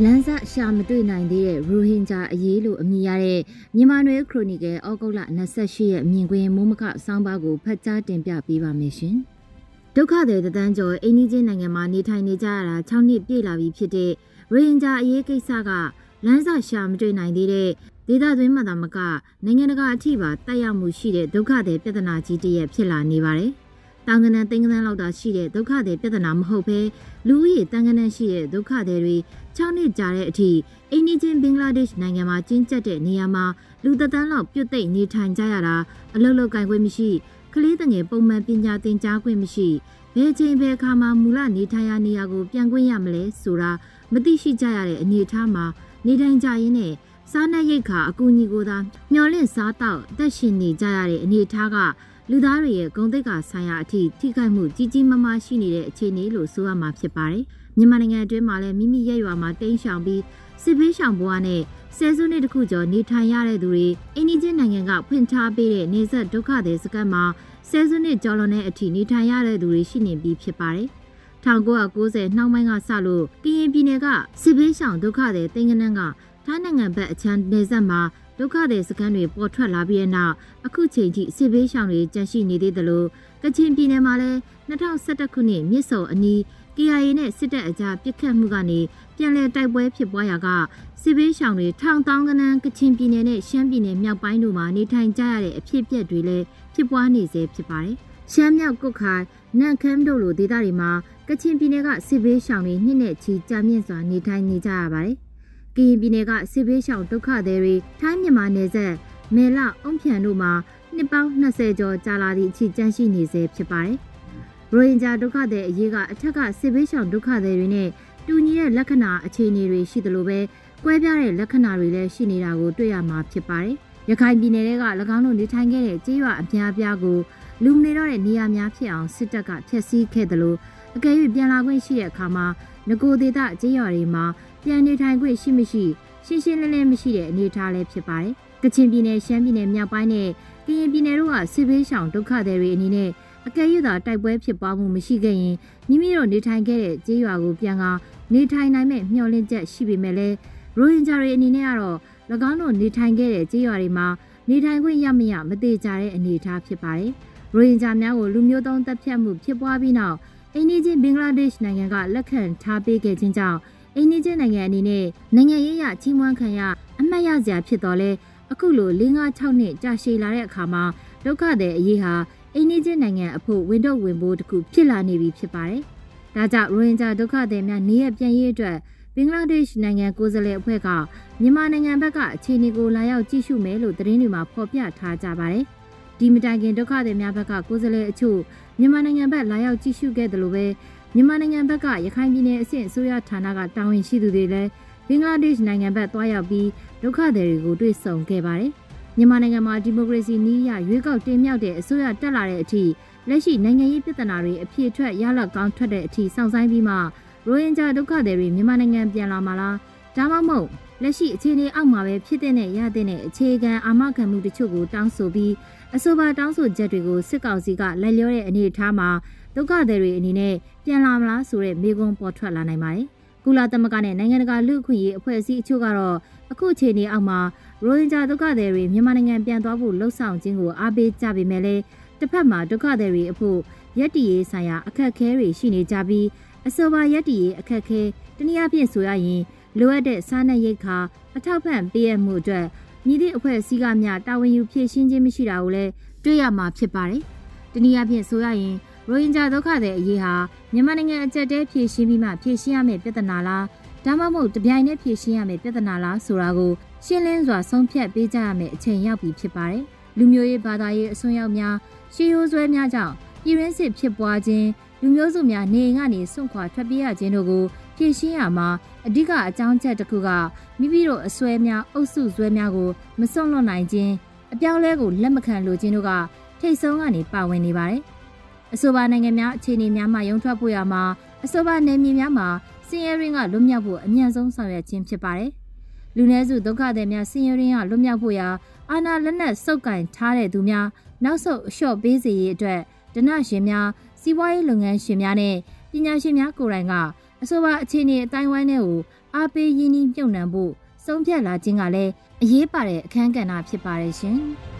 လန်းစရှာမတွေ့နိုင်သေးတဲ့ရိုဟင်ဂျာအရေးလို့အမည်ရတဲ့မြန်မာနွေခရိုနီကယ်ဩဂုတ်လ28ရက်မြင်ကွင်းမိုးမခစောင်းပါကိုဖတ်ကြားတင်ပြပေးပါမယ်ရှင်။ဒုက္ခသည်တန်းကျော်အိန္ဒိချင်းနိုင်ငံမှာနေထိုင်နေကြရတာ6နှစ်ပြည့်လာပြီဖြစ်တဲ့ရိုဟင်ဂျာအရေးကိစ္စကလန်းစရှာမတွေ့နိုင်သေးတဲ့ဒေသတွင်းမှာသာမကနိုင်ငံတကာအထိပါတက်ရောက်မှုရှိတဲ့ဒုက္ခသည်ပြဿနာကြီးတစ်ရပ်ဖြစ်လာနေပါတယ်။ တောင်ကနန်တင်ကနန်လောက်တာရှိတဲ့ဒုက္ခတွေပြဿနာမဟုတ်ဘဲလူဦးရေတန်ကနန်ရှိတဲ့ဒုက္ခတွေ6နှစ်ကြာတဲ့အထိအိန္ဒိချင်းဘင်္ဂလားဒေ့ရှ်နိုင်ငံမှာကျင်းကျက်တဲ့နေရာမှာလူသက်တမ်းလောက်ပြုတ်သိမ့်နေထိုင်ကြရတာအလုတ်လောက်ကင်ခွင့်မရှိကလေးတငယ်ပုံမှန်ပညာသင်ကြားခွင့်မရှိဘယ်ချိန်ဘယ်အခါမှမူလနေထိုင်ရာနေရာကိုပြန်ခွင့်ရမလဲဆိုတာမသိရှိကြရတဲ့အနေအထားမှာနေထိုင်ကြရင်းနဲ့စားနပ်ရိက္ခာအကူအညီကိုသာမျှော်လင့်စားတော့အသက်ရှင်နေကြရတဲ့အနေအထားက လူသားတွေရဲ့ဂုဏ်သိက္ခာဆိုင်ရာအထိထိခိုက်မှုကြီးကြီးမားမားရှိနေတဲ့အခြေအနေလို့ဆိုရမှာဖြစ်ပါတယ်။မြန်မာနိုင်ငံအတွင်းမှာလည်းမိမိရဲ့ရွာမှာတိမ်းရှောင်ပြီးစစ်ဘေးရှောင်ဘဝနဲ့ဆယ်စုနှစ်တခုကျော်နေထိုင်ရတဲ့သူတွေအိန္ဒိချင်းနိုင်ငံကဖွင့်ထားပေးတဲ့နေဆက်ဒုက္ခသည်စခန်းမှာဆယ်စုနှစ်ကျော်လွန်တဲ့အထိနေထိုင်ရတဲ့သူတွေရှိနေပြီးဖြစ်ပါတယ်။1990နှောင်းပိုင်းကစလို့ကရင်ပြည်နယ်ကစစ်ဘေးရှောင်ဒုက္ခသည်တင်ကနန်းကထိုင်းနိုင်ငံဘက်အချမ်းနေဆက်မှာ ဒုက္ခသည်စခန်းတွေပေါ်ထွက်လာပြီးတဲ့နောက်အခုချိန်ထိစစ်ဘေးရှောင်တွေကြန့်ရှိနေသေးတယ်လို့ကချင်ပြည်နယ်မှာလည်း2011ခုနှစ်မြစ်စုံအနီး KIA နဲ့စစ်တပ်အကြားပစ်ခတ်မှုကနေပြန်လည်တိုက်ပွဲဖြစ်ပွားရာကစစ်ဘေးရှောင်တွေထောင်တောင်းကနန်းကချင်ပြည်နယ်နဲ့ရှမ်းပြည်နယ်မြောက်ပိုင်းတို့မှာနေထိုင်ကြရတဲ့အဖြစ်အပျက်တွေလည်းဖြစ်ပွားနေစေဖြစ်ပါတယ်။ရှမ်းမြောက်ကုတ်ခိုင်နန့်ခမ်းတို့လိုဒေသတွေမှာကချင်ပြည်နယ်ကစစ်ဘေးရှောင်တွေနှစ်နဲ့ချီကြာမြင့်စွာနေထိုင်နေကြရပါတယ်။ ကရင်ပြည်နယ်ကစစ်ဘေးရှောင်ဒုက္ခသည်တွေထိုင်းမြန်မာနယ်စပ်မေလအုံဖြန်တို့မှာနှစ်ပေါင်း20ကျော်ကြာလာသည့်အထိကြန့်ရှိနေစေဖြစ်ပါတယ်။ရိုဟင်ဂျာဒုက္ခသည်အရေးကအထက်ကစစ်ဘေးရှောင်ဒုက္ခသည်တွေနဲ့တူညီတဲ့လက္ခဏာအခြေအနေတွေရှိသလိုပဲကွဲပြားတဲ့လက္ခဏာတွေလည်းရှိနေတာကိုတွေ့ရမှာဖြစ်ပါတယ်။ရခိုင်ပြည်နယ်က၎င်းတို့နေထိုင်ခဲ့တဲ့ကြေးရွာအများအပြားကိုလူမနေတော့တဲ့နေရာများဖြစ်အောင်စစ်တပ်ကဖျက်ဆီးခဲ့တယ်လို့ အကယ်၍ပြန်လာခွင့်ရှိတဲ့အခါမှာငကိုဒေတာကြေးရွာတွေမှာပြန်နေထိုင်ခွင့်ရှိမရှိရှင်းရှင်းလင်းလင်းမရှိတဲ့အနေအထားလည်းဖြစ်ပါတယ်။ကချင်ပြည်နယ်ရှမ်းပြည်နယ်မြောက်ပိုင်းနဲ့ကရင်ပြည်နယ်တို့ကစစ်ဘေးရှောင်ဒုက္ခသည်တွေအနေနဲ့အကယ်၍သာတိုက်ပွဲဖြစ်ပွားမှုမရှိခဲ့ရင်မိမိတို့နေထိုင်ခဲ့တဲ့ကြေးရွာကိုပြန်ကနေထိုင်နိုင်မဲ့မျှော်လင့်ချက်ရှိပေမဲ့လည်းရိုဟင်ဂျာတွေအနေနဲ့ကတော့၎င်းတို့နေထိုင်ခဲ့တဲ့ကြေးရွာတွေမှာနေထိုင်ခွင့်ရမရမသေးကြတဲ့အနေအထားဖြစ်ပါတယ်။ရိုဟင်ဂျာများကိုလူမျိုးတုံးတပ်ဖြတ်မှုဖြစ်ပွားပြီးနောက် အိန္ဒိချင်းဘင်္ဂလားဒေ့ရှ်နိုင်ငံကလက်ခံထားပေးခဲ့ခြင်းကြောင့်အိန္ဒိချင်းနိုင်ငံအနေနဲ့နိုင်ငံရေးရချီးမွမ်းခံရအမှတ်ရစရာဖြစ်တော်လဲအခုလို၄၅6နှစ်ကြာရှည်လာတဲ့အခါမှာဒုက္ခသည်အရေးဟာအိန္ဒိချင်းနိုင်ငံအဖို့ဝင်တော့ဝင်ဖို့တခုဖြစ်လာနေပြီဖြစ်ပါတယ်။ဒါကြောင့်ရိုဟင်ဂျာဒုက္ခသည်များနေရပြန်ရေးအတွက်ဘင်္ဂလားဒေ့ရှ်နိုင်ငံကိုယ်စားလှယ်အဖွဲ့ကမြန်မာနိုင်ငံဘက်ကအခြေအနေကိုလာရောက်ကြည့်ရှုမယ်လို့သတင်းတွေမှာဖော်ပြထားကြပါတယ်။ ဒီမတိုင်ခင်ဒုက္ခသည်များဘက်ကကိုယ်စားလှယ်အချို့မြန်မာနိုင်ငံဘက်လာရောက်ကြည့်ရှုခဲ့တယ်လို့ပဲမြန်မာနိုင်ငံဘက်ကရခိုင်ပြည်နယ်အဆင့်အစိုးရဌာနကတာဝန်ရှိသူတွေလည်းဘင်္ဂလားဒေ့ရှ်နိုင်ငံဘက်သွားရောက်ပြီးဒုက္ခသည်တွေကိုတွေ့ဆုံခဲ့ပါတယ်။မြန်မာနိုင်ငံမှာဒီမိုကရေစီနည်းရရွေးကောက်တင်မြှောက်တဲ့အစိုးရတက်လာတဲ့အထိလက်ရှိနိုင်ငံရေးပြဿနာတွေအပြည့်အထွက်ရလကောင်းထွက်တဲ့အထိစောင့်ဆိုင်ပြီးမှရိုဟင်ဂျာဒုက္ခသည်တွေမြန်မာနိုင်ငံပြန်လာမှာလားဒါမှမဟုတ် လက်ရှိအခြေအနေအောက်မှာပဲဖြစ်တဲ့နဲ့ရတဲ့နဲ့အခြေခံအာမခံမှုတချို့ကိုတောင်းဆိုပြီးအဆိုပါတောင်းဆိုချက်တွေကိုစစ်ကောင်စီကလိုက်လျောတဲ့အနေအထားမှာဒုက္ခသည်တွေအနေနဲ့ပြန်လာမလားဆိုတဲ့မေးခွန်းပေါ်ထွက်လာနိုင်ပါတယ်။ကုလသမဂ္ဂနဲ့နိုင်ငံတကာလူ့အခွင့်အရေးအဖွဲ့အစည်းအချို့ကတော့အခုအခြေအနေအောက်မှာရိုဟင်ဂျာဒုက္ခသည်တွေမြန်မာနိုင်ငံပြန်သွားဖို့လှုံ့ဆော်ခြင်းကိုအားပေးကြပေမဲ့လည်းတစ်ဖက်မှာဒုက္ခသည်တွေအဖို့ရက်တီရေးဆိုင်ရာအခက်အခဲတွေရှိနေကြပြီးအဆိုပါရက်တီရေးအခက်အခဲတနည်းအားဖြင့်ဆိုရရင် လိုအပ်တဲ့စားနပ်ရိက္ခာအထောက်ပံ့ပေးရမှုအတွက်မြည်သည့်အဖွဲ့အစည်းကများတာဝန်ယူဖြည့်ရှင်းခြင်းမရှိတာကိုလည်းတွေ့ရမှာဖြစ်ပါတယ်။တနည်းအားဖြင့်ဆိုရရင်ရိုဟင်ဂျာဒုက္ခသည်အရေးဟာမြန်မာနိုင်ငံအကြက်တဲဖြည့်ရှင်းပြီးမှဖြည့်ရှင်းရမယ့်ပြဿနာလားဒါမှမဟုတ်တပြိုင်တည်းဖြည့်ရှင်းရမယ့်ပြဿနာလားဆိုတာကိုရှင်းလင်းစွာဆုံးဖြတ်ပေးကြရမယ့်အချိန်ရောက်ပြီဖြစ်ပါတယ်။လူမျိုးရေးဘာသာရေးအစွန်းရောက်များရှေးရိုးဆွဲများကြောင့်ပြည်ရင်းစစ်ဖြစ်ပွားခြင်းလူမျိုးစုများနေအိမ်ကနေစွန့်ခွာထွက်ပြေးရခြင်းတို့ကို ဖြည့်ရှင်းရမှာအဓိကအကြောင်းချက်တစ်ခုကမိမိတို့အစွဲများအုပ်စုစွဲများကိုမစွန့်လွတ်နိုင်ခြင်းအပြောင်းလဲကိုလက်မခံလိုခြင်းတို့ကထိတ်ဆုံးကနေပါဝင်နေပါတယ်။အဆိုပါနိုင်ငံများအခြေအနေများမှရုံထွက်ဖို့ရမှာအဆိုပါနယ်မြေများမှာစင်ရဲရင်းကလွတ်မြောက်ဖို့အမြန်ဆုံးဆောင်ရွက်ခြင်းဖြစ်ပါတယ်။လူနည်းစုဒုက္ခသည်များစင်ရဲရင်းကလွတ်မြောက်ဖို့ရာအာဏာလက်နက်စုပ်ကင်ထားတဲ့သူများနောက်ဆုတ်အလျှော့ပေးစေရေးအတွက်ဒနရှင်များစီးပွားရေးလုပ်ငန်းရှင်များနဲ့ပညာရှင်များကိုယ်တိုင်က အဆိုပါအခြေအနေအတိုင်းဝိုင်းတွေကိုအားပေးရင်းနှီးမြှုပ်နှံဖို့ဆုံးဖြတ်လာခြင်းကလည်းအရေးပါတဲ့အခန်းကဏ္ဍဖြစ်ပါတယ်ရှင်။